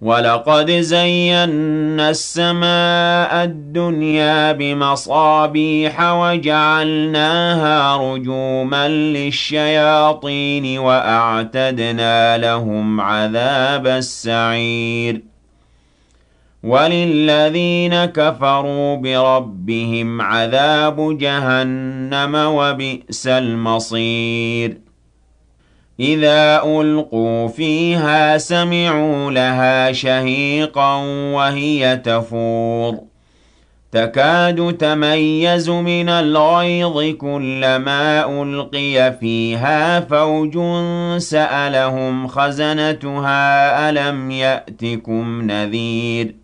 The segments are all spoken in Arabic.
ولقد زينا السماء الدنيا بمصابيح وجعلناها رجوما للشياطين وأعتدنا لهم عذاب السعير. وللذين كفروا بربهم عذاب جهنم وبئس المصير. إذا ألقوا فيها سمعوا لها شهيقا وهي تفور. تكاد تميز من الغيظ كلما ألقي فيها فوج سألهم خزنتها ألم يأتكم نذير.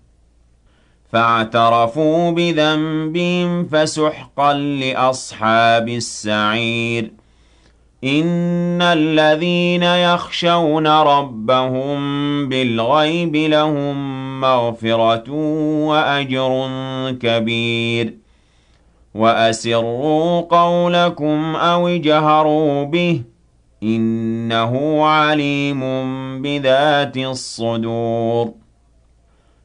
فاعترفوا بذنبهم فسحقا لأصحاب السعير. إن الذين يخشون ربهم بالغيب لهم مغفرة وأجر كبير. وأسروا قولكم أو اجهروا به إنه عليم بذات الصدور.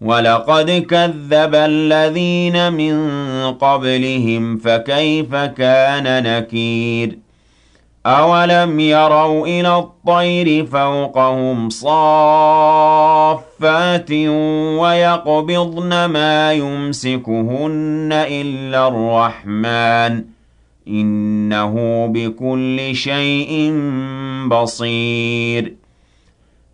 ولقد كذب الذين من قبلهم فكيف كان نكير؟ أولم يروا إلى الطير فوقهم صافات ويقبضن ما يمسكهن إلا الرحمن إنه بكل شيء بصير.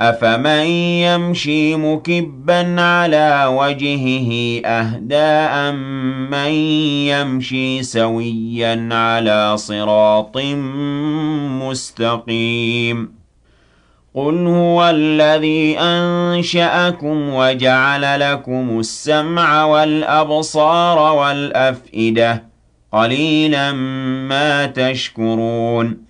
أَفَمَن يَمْشِي مُكِبًّا عَلَىٰ وَجْهِهِ أَهْدَىٰ أَمَّن يَمْشِي سَوِيًّا عَلَىٰ صِرَاطٍ مُّسْتَقِيمٍ قُلْ هُوَ الَّذِي أَنشَأَكُمْ وَجَعَلَ لَكُمُ السَّمْعَ وَالْأَبْصَارَ وَالْأَفْئِدَةَ قَلِيلًا مَّا تَشْكُرُونَ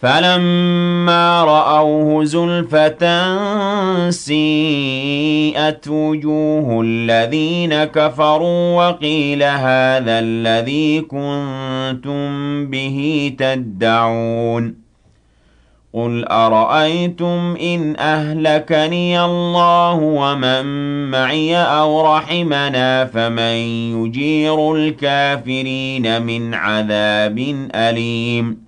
فَلَمَّا رَأَوْهُ زُلْفَةً سِيئَتْ وُجُوهُ الَّذِينَ كَفَرُوا وَقِيلَ هَٰذَا الَّذِي كُنتُم بِهِ تَدَّعُونَ قُلْ أَرَأَيْتُمْ إِنْ أَهْلَكَنِيَ اللَّهُ وَمَن مَّعِيَ أَوْ رَحِمَنَا فَمَن يُجِيرُ الْكَافِرِينَ مِنْ عَذَابٍ أَلِيمٍ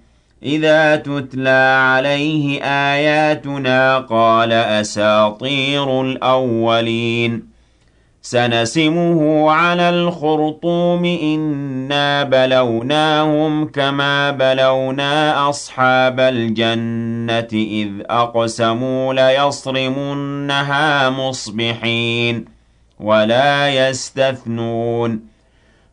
إِذَا تُتْلَىٰ عَلَيْهِ آيَاتُنَا قَالَ أَسَاطِيرُ الْأَوَّلِينَ. سَنَسِمُهُ عَلَى الْخُرْطُومِ إِنَّا بَلَوْنَاهُمْ كَمَا بَلَوْنَا أَصْحَابَ الْجَنَّةِ إِذْ أَقْسَمُوا لَيَصْرِمُنَّهَا مُصْبِحِينَ وَلَا يَسْتَثْنُونَ.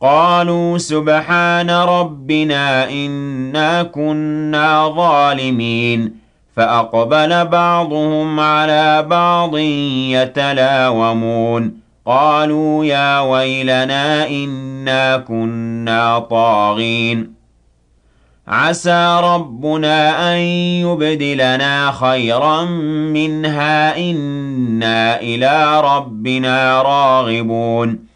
قالوا سبحان ربنا إنا كنا ظالمين. فأقبل بعضهم على بعض يتلاومون. قالوا يا ويلنا إنا كنا طاغين. عسى ربنا أن يبدلنا خيرا منها. إنا إلى ربنا راغبون.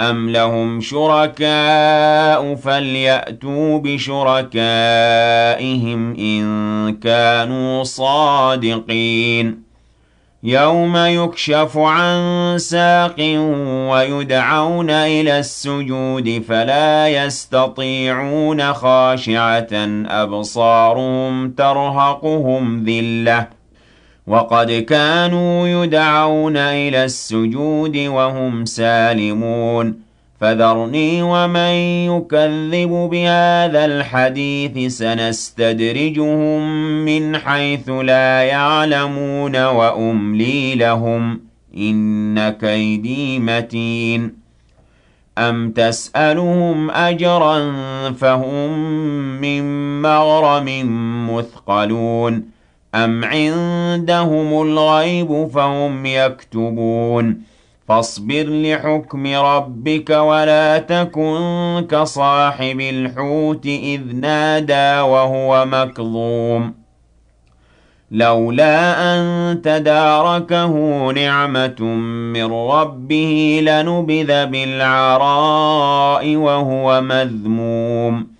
أَمْ لَهُمْ شُرَكَاءُ فَلْيَأْتُوا بِشُرَكَائِهِمْ إِن كَانُوا صَادِقِينَ يَوْمَ يُكْشَفُ عَن سَاقٍ وَيُدْعَوْنَ إِلَى السُّجُودِ فَلَا يَسْتَطِيعُونَ خَاشِعَةً أَبْصَارُهُمْ تَرْهَقُهُمْ ذِلَّةٌ وَقَدْ كَانُوا يُدْعَوْنَ إِلَى السُّجُودِ وَهُمْ سَالِمُونَ. فَذَرْنِي وَمَن يُكَذِّبُ بِهَٰذَا الْحَدِيثِ سَنَسْتَدْرِجُهُم مِّنْ حَيْثُ لَا يَعْلَمُونَ وَأُمْلِي لَهُمْ ۚ. إِنَّ كَيْدِي مَتِينٌ. أَمْ تَسْأَلُهُمْ أَجْرًا فَهُم مِّن مَّغْرَمٍ مُّثْقَلُونَ. أَمْ عِندَهُمُ الْغَيْبُ فَهُمْ يَكْتُبُونَ فاصبر لحكم ربك ولا تكن كصاحب الحوت إذ نادى وهو مكظوم لولا أن تداركه نعمة من ربه لنبذ بالعراء وهو مذموم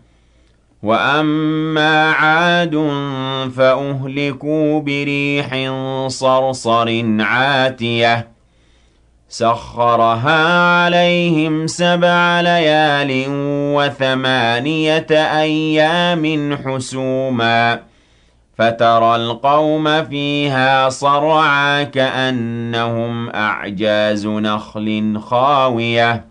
وَأَمَّا عَادٌ فَأُهْلِكُوا بِرِيحٍ صَرْصَرٍ عَاتِيَةٍ سَخَّرَهَا عَلَيْهِمْ سَبْعَ لَيَالٍ وَثَمَانِيَةَ أَيَّامٍ حُسُومًا فَتَرَى الْقَوْمَ فِيهَا صَرْعَىٰ كَأَنَّهُمْ أَعْجَازُ نَخْلٍ خَاوِيَةٍ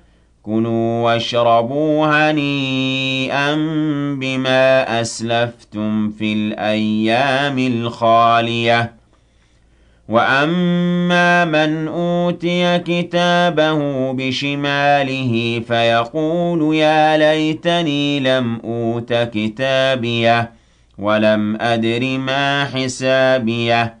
كُلُوا وَاشْرَبُوا هَنِيئًا بِمَا أَسْلَفْتُمْ فِي الْأَيَّامِ الْخَالِيَةِ وَأَمَّا مَنْ أُوتِيَ كِتَابَهُ بِشِمَالِهِ فَيَقُولُ يَا لَيْتَنِي لَمْ أُوتَ كِتَابِيَهْ وَلَمْ أَدْرِ مَا حِسَابِيَهْ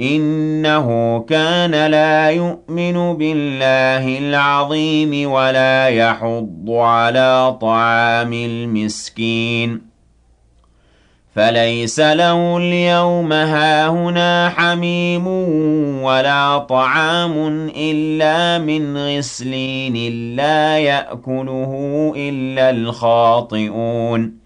إِنَّهُ كَانَ لَا يُؤْمِنُ بِاللَّهِ الْعَظِيمِ وَلَا يَحُضُّ عَلَىٰ طَعَامِ الْمِسْكِينِ. فَلَيْسَ لَهُ الْيَوْمَ هَاهُنَا حَمِيمٌ وَلَا طَعَامٌ إِلَّا مِنْ غِسْلِينٍ لَّا يَأْكُلُهُ إِلَّا الْخَاطِئُونَ.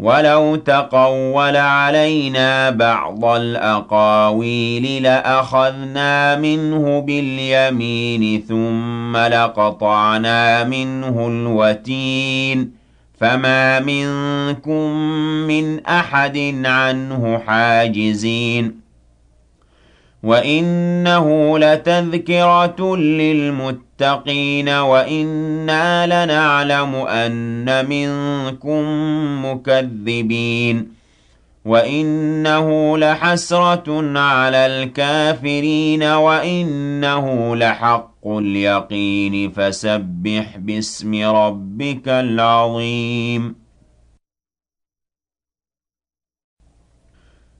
وَلَوْ تَقَوَّلَ عَلَيْنَا بَعْضَ الْأَقَاوِيلِ لَأَخَذْنَا مِنْهُ بِالْيَمِينِ ثُمَّ لَقَطَعْنَا مِنْهُ الْوَتِينَ فَمَا مِنكُم مِّنْ أَحَدٍ عَنْهُ حَاجِزِينَ وَإِنَّهُ لَتَذْكِرَةٌ لِّلْمُتَّقِينَ وَإِنَّا لَنَعْلَمُ أَنَّ مِنكُم مُّكَذِّبِينَ وَإِنَّهُ لَحَسْرَةٌ عَلَى الْكَافِرِينَ وَإِنَّهُ لَحَقُّ الْيَقِينِ فَسَبِّحْ بِاسْمِ رَبِّكَ الْعَظِيمِ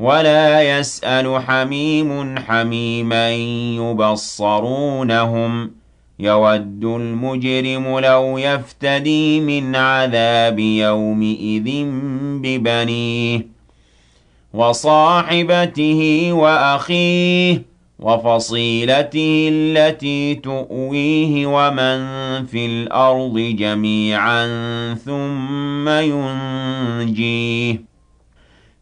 وَلَا يَسْأَلُ حَمِيمٌ حَمِيمًا يُبَصَّرُونَهُمْ. يَوَدُّ الْمُجْرِمُ لَوْ يَفْتَدِي مِنْ عَذَابِ يَوْمِئِذٍ بِبَنِيهِ وَصَاحِبَتِهِ وَأَخِيهِ وَفَصِيلَتِهِ الَّتِي تُؤْوِيهِ وَمَن فِي الْأَرْضِ جَمِيعًا ثُمَّ يُنجِيهِ.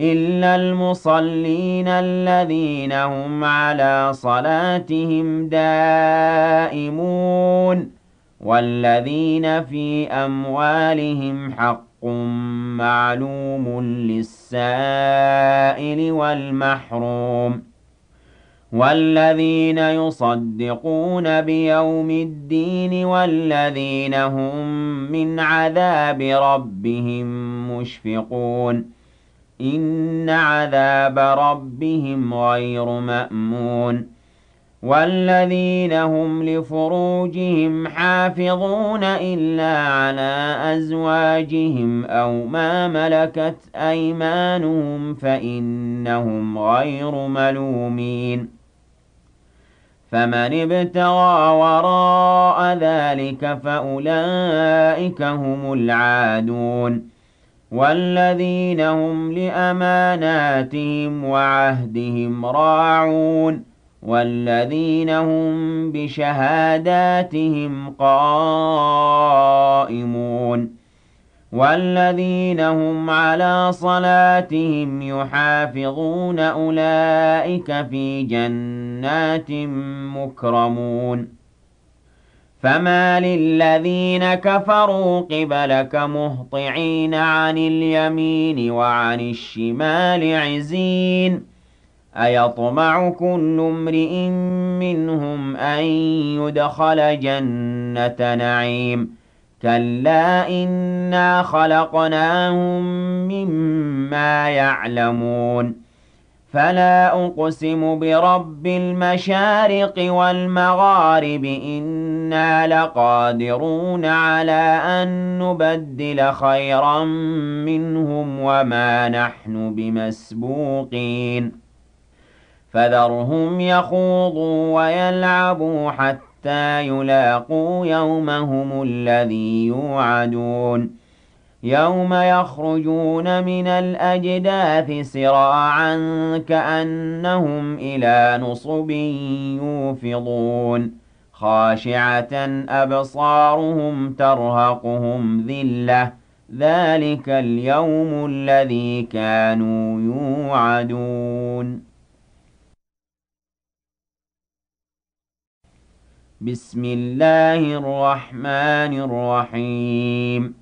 إِلَّا الْمُصَلِّينَ الَّذِينَ هُمْ عَلَىٰ صَلَاتِهِمْ دَائِمُونَ وَالَّذِينَ فِي أَمْوَالِهِمْ حَقٌّ مَّعْلُومٌ لِّلسَّائِلِ وَالْمَحْرُومِ وَالَّذِينَ يُصَدِّقُونَ بِيَوْمِ الدِّينِ وَالَّذِينَ هُم مِّنْ عَذَابِ رَبِّهِم مُّشْفِقُونَ إِنَّ عَذَابَ رَبِّهِمْ غَيْرُ مَأْمُونٍ وَالَّذِينَ هُمْ لِفُرُوجِهِمْ حَافِظُونَ إِلَّا عَلَىٰ أَزْوَاجِهِمْ أَوْ مَا مَلَكَتْ أَيْمَانُهُمْ فَإِنَّهُمْ غَيْرُ مَلُومِينَ فمن ابتغى وراء ذلك فأولئك هم العادون والذين هم لأماناتهم وعهدهم راعون والذين هم بشهاداتهم قائمون والذين هم على صلاتهم يحافظون أولئك في جنات مكرمون فما للذين كفروا قبلك مهطعين عن اليمين وعن الشمال عزين أيطمع كل امرئ منهم أن يدخل جنة نعيم كلا إنا خلقناهم مما يعلمون فلا أقسم برب المشارق والمغارب إنا لقادرون على أن نبدل خيرا منهم وما نحن بمسبوقين فذرهم يخوضوا ويلعبوا حتى يلاقوا يومهم الذي يوعدون يوم يخرجون من الأجداث سراعا كأنهم إلى نصب يوفضون خاشعة أبصارهم ترهقهم ذلة ذلك اليوم الذي كانوا يوعدون. بسم الله الرحمن الرحيم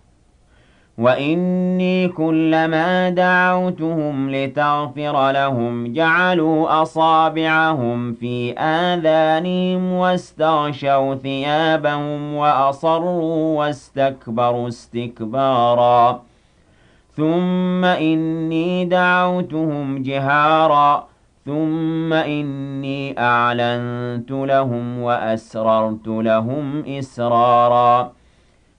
وإني كلما دعوتهم لتغفر لهم جعلوا أصابعهم في آذانهم واستغشوا ثيابهم وأصروا واستكبروا استكبارا. ثم إني دعوتهم جهارا. ثم إني أعلنت لهم وأسررت لهم إسرارا.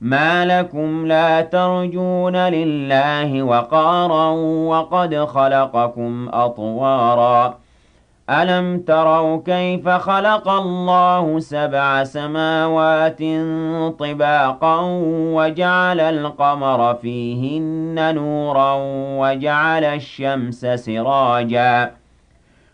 ما لكم لا ترجون لله وقارا وقد خلقكم أطوارا ألم تروا كيف خلق الله سبع سماوات طباقا وجعل القمر فيهن نورا وجعل الشمس سراجا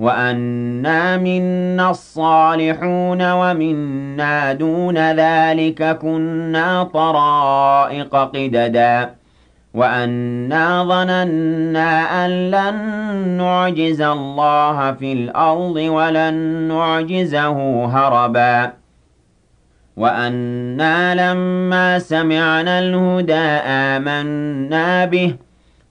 وأنا منا الصالحون ومنا دون ذلك كنا طرائق قددا وأنا ظننا أن لن نعجز الله في الأرض ولن نعجزه هربا وأنا لما سمعنا الهدى آمنا به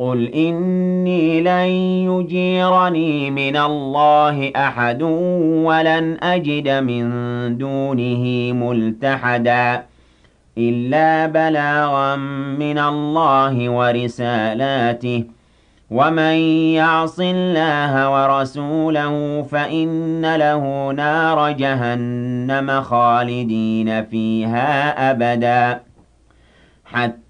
قل إني لن يجيرني من الله أحد ولن أجد من دونه ملتحدا إلا بلاغا من الله ورسالاته ومن يعص الله ورسوله فإن له نار جهنم خالدين فيها أبدا حتى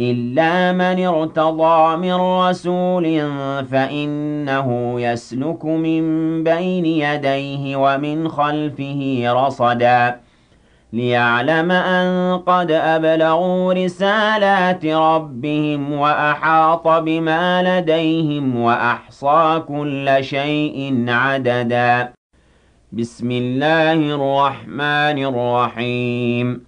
إِلَّا مَنِ ارْتَضَىٰ مِن رَّسُولٍ فَإِنَّهُ يَسْلُكُ مِن بَيْنِ يَدَيْهِ وَمِنْ خَلْفِهِ رَصَدًا لِّيَعْلَمَ أَن قَدْ أَبْلَغُوا رِسَالَاتِ رَبِّهِمْ وَأَحَاطَ بِمَا لَدَيْهِمْ وَأَحْصَىٰ كُلَّ شَيْءٍ عَدَدًا بِسْمِ اللَّهِ الرَّحْمَٰنِ الرَّحِيمِ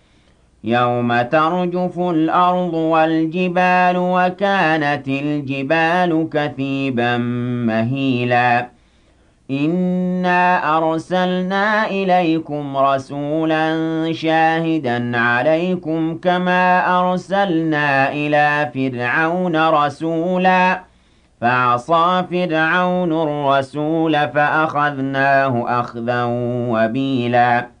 يَوْمَ تَرْجُفُ الْأَرْضُ وَالْجِبَالُ وَكَانَتِ الْجِبَالُ كَثِيبًا مَّهِيلًا إِنَّا أَرْسَلْنَا إِلَيْكُمْ رَسُولًا شَاهِدًا عَلَيْكُمْ كَمَا أَرْسَلْنَا إِلَىٰ فِرْعَوْنَ رَسُولًا فَعَصَىٰ فِرْعَوْنُ الرَّسُولَ فَأَخَذْنَاهُ أَخْذًا وَبِيلًا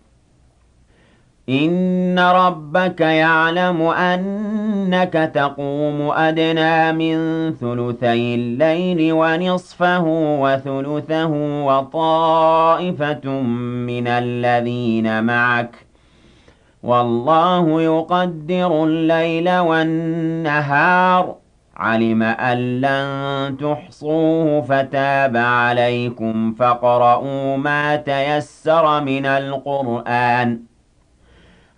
إِنَّ رَبَّكَ يَعْلَمُ أَنَّكَ تَقُومُ أَدْنَىٰ مِن ثُلُثَيِ اللَّيْلِ وَنِصْفَهُ وَثُلُثَهُ وَطَائِفَةٌ مِّنَ الَّذِينَ مَعَكَ ۚ وَاللَّهُ يُقَدِّرُ اللَّيْلَ وَالنَّهَارَ ۚ عَلِمَ أَن لَّن تُحْصُوهُ فَتَابَ عَلَيْكُمْ فَاقْرَءُوا مَا تَيَسَّرَ مِنَ الْقُرْآنِ ۚ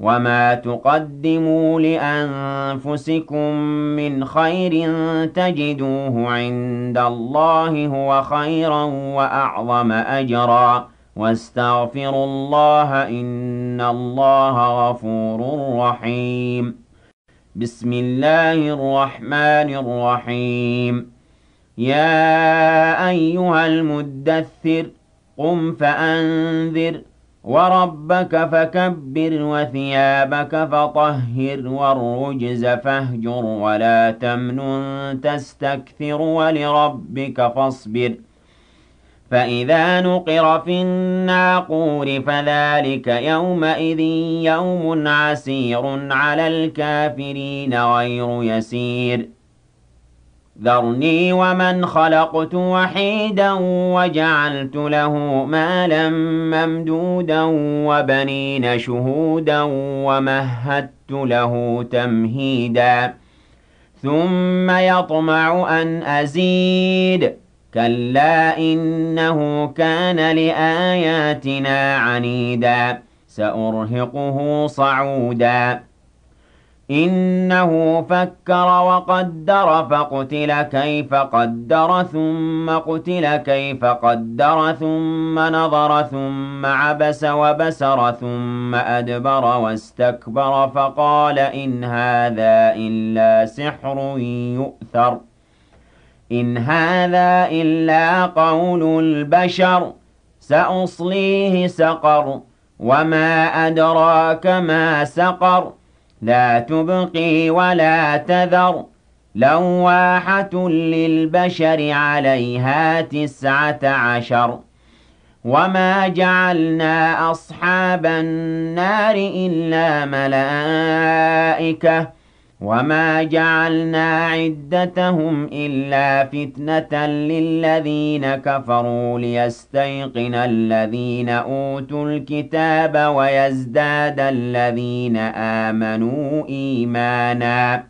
وَمَا تُقَدِّمُوا لِأَنفُسِكُم مِّنْ خَيْرٍ تَجِدُوهُ عِندَ اللَّهِ هُوَ خَيْرًا وَأَعْظَمَ أَجْرًا ۚ وَاسْتَغْفِرُوا اللَّهَ ۖ إِنَّ اللَّهَ غَفُورٌ رَّحِيمٌ. بِسْمِ اللَّهِ الرَّحْمَٰنِ الرَّحِيمِ. يَا أَيُّهَا الْمُدَّثِّرُ قُمْ فَأَنذِرْ وَرَبَّكَ فَكَبِّرْ وَثِيَابَكَ فَطَهِّرْ وَالرُّجْزَ فَاهْجُرْ وَلَا تَمْنُن تَسْتَكْثِرْ وَلِرَبِّكَ فَاصْبِرْ. فَإِذَا نُقِرَ فِي النَّاقُورِ فَذَٰلِكَ يَوْمَئِذٍ يَوْمٌ عَسِيرٌ عَلَى الْكَافِرِينَ غَيْرُ يَسِيرٍ. ذَرْنِي وَمَنْ خَلَقْتُ وَحِيدًا وَجَعَلْتُ لَهُ مَالًا مَّمْدُودًا وَبَنِينَ شُهُودًا وَمَهَّدتُّ لَهُ تَمْهِيدًا. ثم يطمع أن أزيد. كلا إنه كان لآياتنا عنيدا. سأرهقه صعودا. إنه فكر وقدر فقتل كيف قدر ثم قتل كيف قدر ثم نظر ثم عبس وبسر ثم أدبر واستكبر فقال إن هذا إلا سحر يؤثر إن هذا إلا قول البشر سأصليه سقر وما أدراك ما سقر. لا تبقي ولا تذر. لواحة للبشر عليها تسعة عشر. وما جعلنا أصحاب النار إلا ملائكة. وما جعلنا عدتهم إلا فتنة للذين كفروا ليستيقن الذين أوتوا الكتاب ويزداد الذين آمنوا إيماناً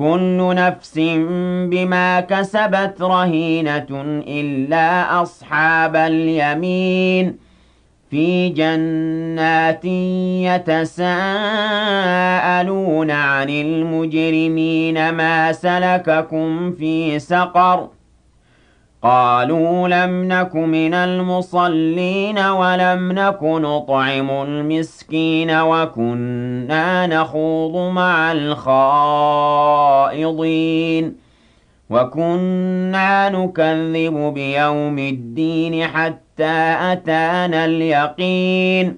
كل نفس بما كسبت رهينة إلا أصحاب اليمين في جنات يتساءلون عن المجرمين ما سلككم في سقر قالوا لم نك من المصلين ولم نك نطعم المسكين وكنا نخوض مع الخائضين وكنا نكذب بيوم الدين حتى أتانا اليقين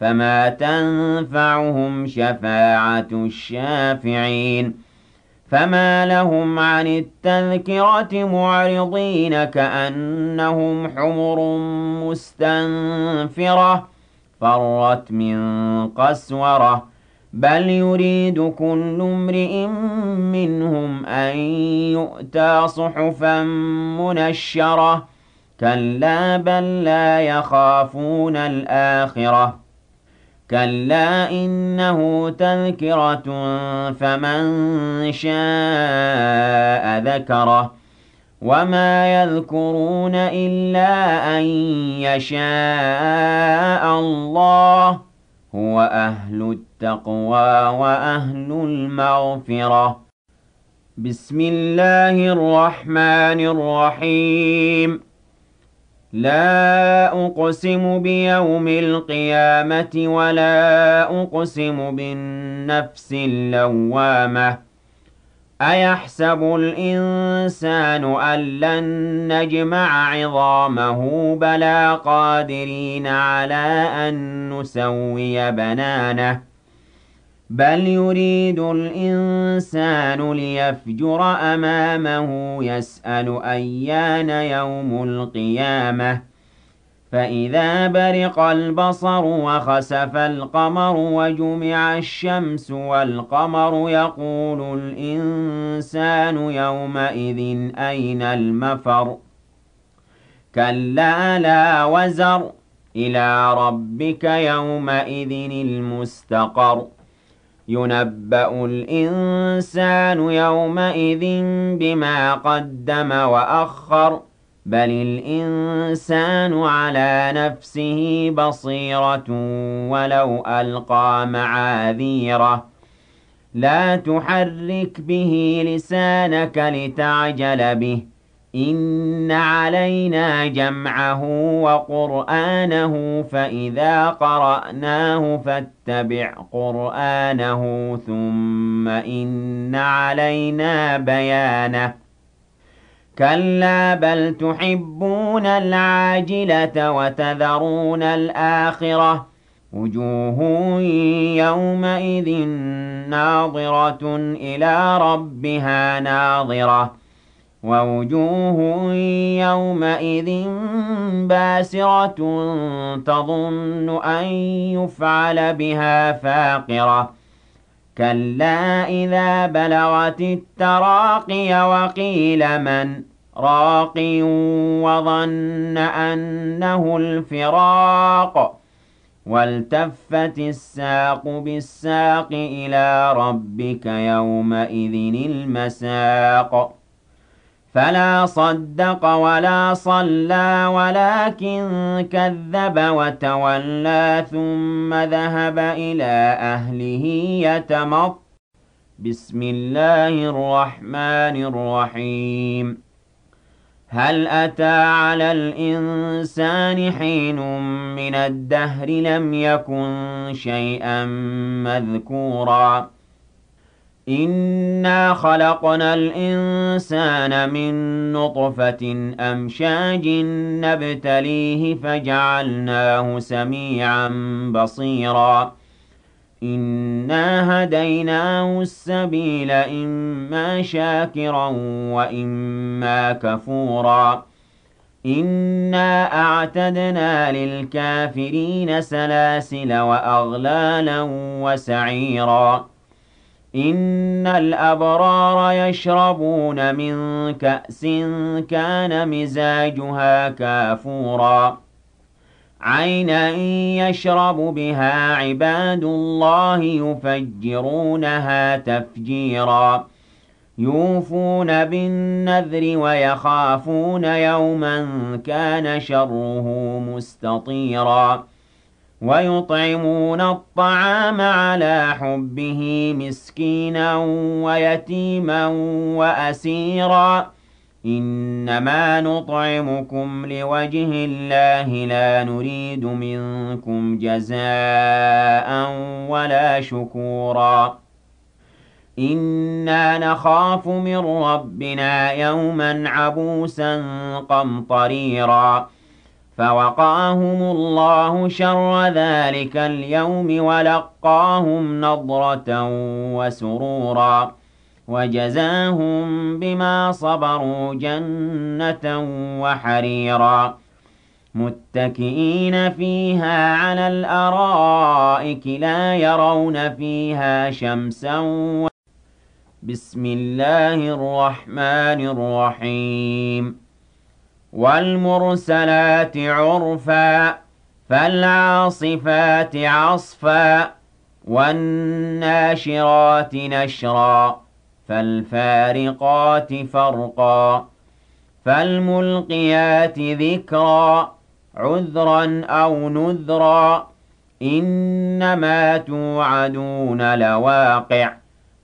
فما تنفعهم شفاعة الشافعين فما لهم عن التذكرة معرضين كأنهم حمر مستنفرة فرت من قسورة بل يريد كل امرئ منهم أن يؤتى صحفا منشرة كلا بل لا يخافون الآخرة كلا إنه تذكرة فمن شاء ذكره وما يذكرون إلا أن يشاء الله هو أهل التقوى وأهل المغفرة بسم الله الرحمن الرحيم لا أقسم بيوم القيامة ولا أقسم بالنفس اللوامة. أيحسب الإنسان أن لن نجمع عظامه بلى قادرين على أن نسوي بنانه؟ بل يريد الإنسان ليفجر أمامه يسأل أيان يوم القيامة. فإذا برق البصر وخسف القمر وجمع الشمس والقمر يقول الإنسان يومئذ أين المفر؟ كلا لا وزر إلى ربك يومئذ المستقر. يُنَبَّأُ الْإِنسَانُ يَوْمَئِذٍ بِمَا قَدَّمَ وَأَخَّرَ بَلِ الْإِنسَانُ عَلَىٰ نَفْسِهِ بَصِيرَةٌ وَلَوْ أَلْقَىٰ مَعَاذِيرَهُ لَا تُحَرِّكْ بِهِ لِسَانَكَ لِتَعْجَلَ بِهِ إِنَّ عَلَيْنَا جَمْعَهُ وَقُرْآنَهُ فَإِذَا قَرَأْنَاهُ فَاتَّبِعْ قُرْآنَهُ ثُمَّ إِنَّ عَلَيْنَا بَيَانَهُ كَلَّا بَلْ تُحِبُّونَ الْعَاجِلَةَ وَتَذَرُونَ الْآخِرَةَ وُجُوهٌ يَوْمَئِذٍ نَّاضِرَةٌ إِلَىٰ رَبِّهَا نَاظِرَةٌ وَوُجُوهٌ يَوْمَئِذٍ بَاسِرَةٌ تَظُنُّ أَن يُفْعَلَ بِهَا فَاقِرَةٌ. كَلَّا إِذَا بَلَغَتِ التَّرَاقِيَ وَقِيلَ مَنْ؟ رَاقٍ وَظَنَّ أَنَّهُ الْفِرَاقُ. وَالْتَفَّتِ السَّاقُ بِالسَّاقِ إِلَىٰ رَبِّكَ يَوْمَئِذٍ الْمَسَاقُ. فَلَا صَدَّقَ وَلَا صَلَّىٰ وَلَٰكِن كَذَّبَ وَتَوَلَّىٰ ثُمَّ ذَهَبَ إِلَىٰ أَهْلِهِ يَتَمَطَّىٰ بِسْمِ اللَّهِ الرَّحْمَٰنِ الرَّحِيمِ. هَلْ أَتَىٰ عَلَى الْإِنسَانِ حِينٌ مِّنَ الدَّهْرِ لَمْ يَكُن شَيْئًا مَّذْكُورًا؟ إِنَّا خَلَقْنَا الْإِنسَانَ مِن نُّطْفَةٍ أَمْشَاجٍ نَّبْتَلِيهِ فَجَعَلْنَاهُ سَمِيعًا بَصِيرًا إِنَّا هَدَيْنَاهُ السَّبِيلَ إِمَّا شَاكِرًا وَإِمَّا كَفُورًا إِنَّا أَعْتَدْنَا لِلْكَافِرِينَ سَلَاسِلَ وَأَغْلَالًا وَسَعِيرًا إِنَّ الْأَبْرَارَ يَشْرَبُونَ مِن كَأْسٍ كَانَ مِزَاجُهَا كَافُورًا. عَيْنًا يَشْرَبُ بِهَا عِبَادُ اللَّهِ يُفَجِّرُونَهَا تَفْجِيرًا. يُوفُونَ بِالنَّذْرِ وَيَخَافُونَ يَوْمًا كَانَ شَرُّهُ مُسْتَطِيرًا. وَيُطْعِمُونَ الطَّعَامَ عَلَىٰ حُبِّهِ مِسْكِينًا وَيَتِيمًا وَأَسِيرًا. إِنَّمَا نُطْعِمُكُمْ لِوَجْهِ اللَّهِ لَا نُرِيدُ مِنكُمْ جَزَاءً وَلَا شُكُورًا. إِنَّا نَخَافُ مِن رَّبِّنَا يَوْمًا عَبُوسًا قَمْطَرِيرًا. فَوَقَاهُمُ اللَّهُ شَرَّ ذَٰلِكَ الْيَوْمِ وَلَقَّاهُمْ نَضْرَةً وَسُرُورًا وَجَزَاهُم بِمَا صَبَرُوا جَنَّةً وَحَرِيرًا مُتَّكِئِينَ فِيهَا عَلَى الْأَرَائِكِ لَا يَرَوْنَ فِيهَا شَمْسًا بِسْمِ اللَّهِ الرَّحْمَٰنِ الرَّحِيمِ وَالْمُرْسَلَاتِ عُرْفًا فَالْعَاصِفَاتِ عَصْفًا وَالنَّاشِرَاتِ نَشْرًا فَالْفَارِقَاتِ فَرْقًا فَالْمُلْقِيَاتِ ذِكْرًا عُذْرًا أَوْ نُذْرًا إِنَّمَا تُوعَدُونَ لَوَاقِعٌ.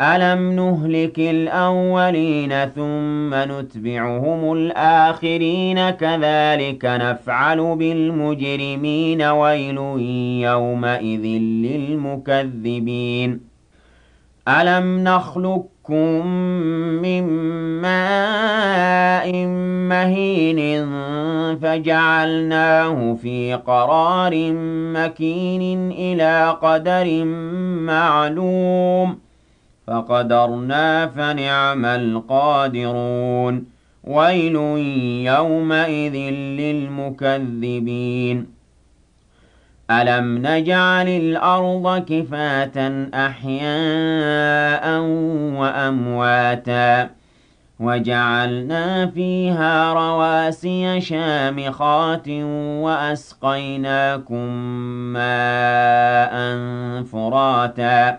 أَلَمْ نُهْلِكِ الْأَوَّلِينَ ثُمَّ نُتْبِعُهُمُ الْآخِرِينَ كَذَٰلِكَ نَفْعَلُ بِالْمُجْرِمِينَ وَيْلٌ يَوْمَئِذٍ لِّلْمُكَذِّبِينَ أَلَمْ نَخْلُقكُّم مِّن مَّاءٍ مَّهِينٍ فَجَعَلْنَاهُ فِي قَرَارٍ مَّكِينٍ إِلَىٰ قَدَرٍ مَّعْلُومٍ فَقَدَرْنَا فَنِعْمَ الْقَادِرُونَ. وَيْلٌ يَوْمَئِذٍ لِّلْمُكَذِّبِينَ. أَلَمْ نَجْعَلِ الْأَرْضَ كِفَاتًا أَحْيَاءً وَأَمْوَاتًا وَجَعَلْنَا فِيهَا رَوَاسِيَ شَامِخَاتٍ وَأَسْقَيْنَاكُم مَّاءً فُرَاتًا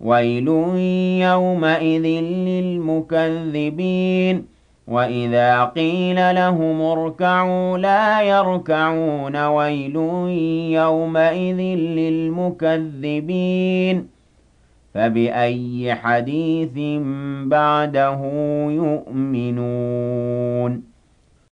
وَيْلٌ يَوْمَئِذٍ لِّلْمُكَذِّبِينَ وَإِذَا قِيلَ لَهُمُ ارْكَعُوا لَا يَرْكَعُونَ وَيْلٌ يَوْمَئِذٍ لِّلْمُكَذِّبِينَ فَبِأَيِّ حَدِيثٍ بَعْدَهُ يُؤْمِنُونَ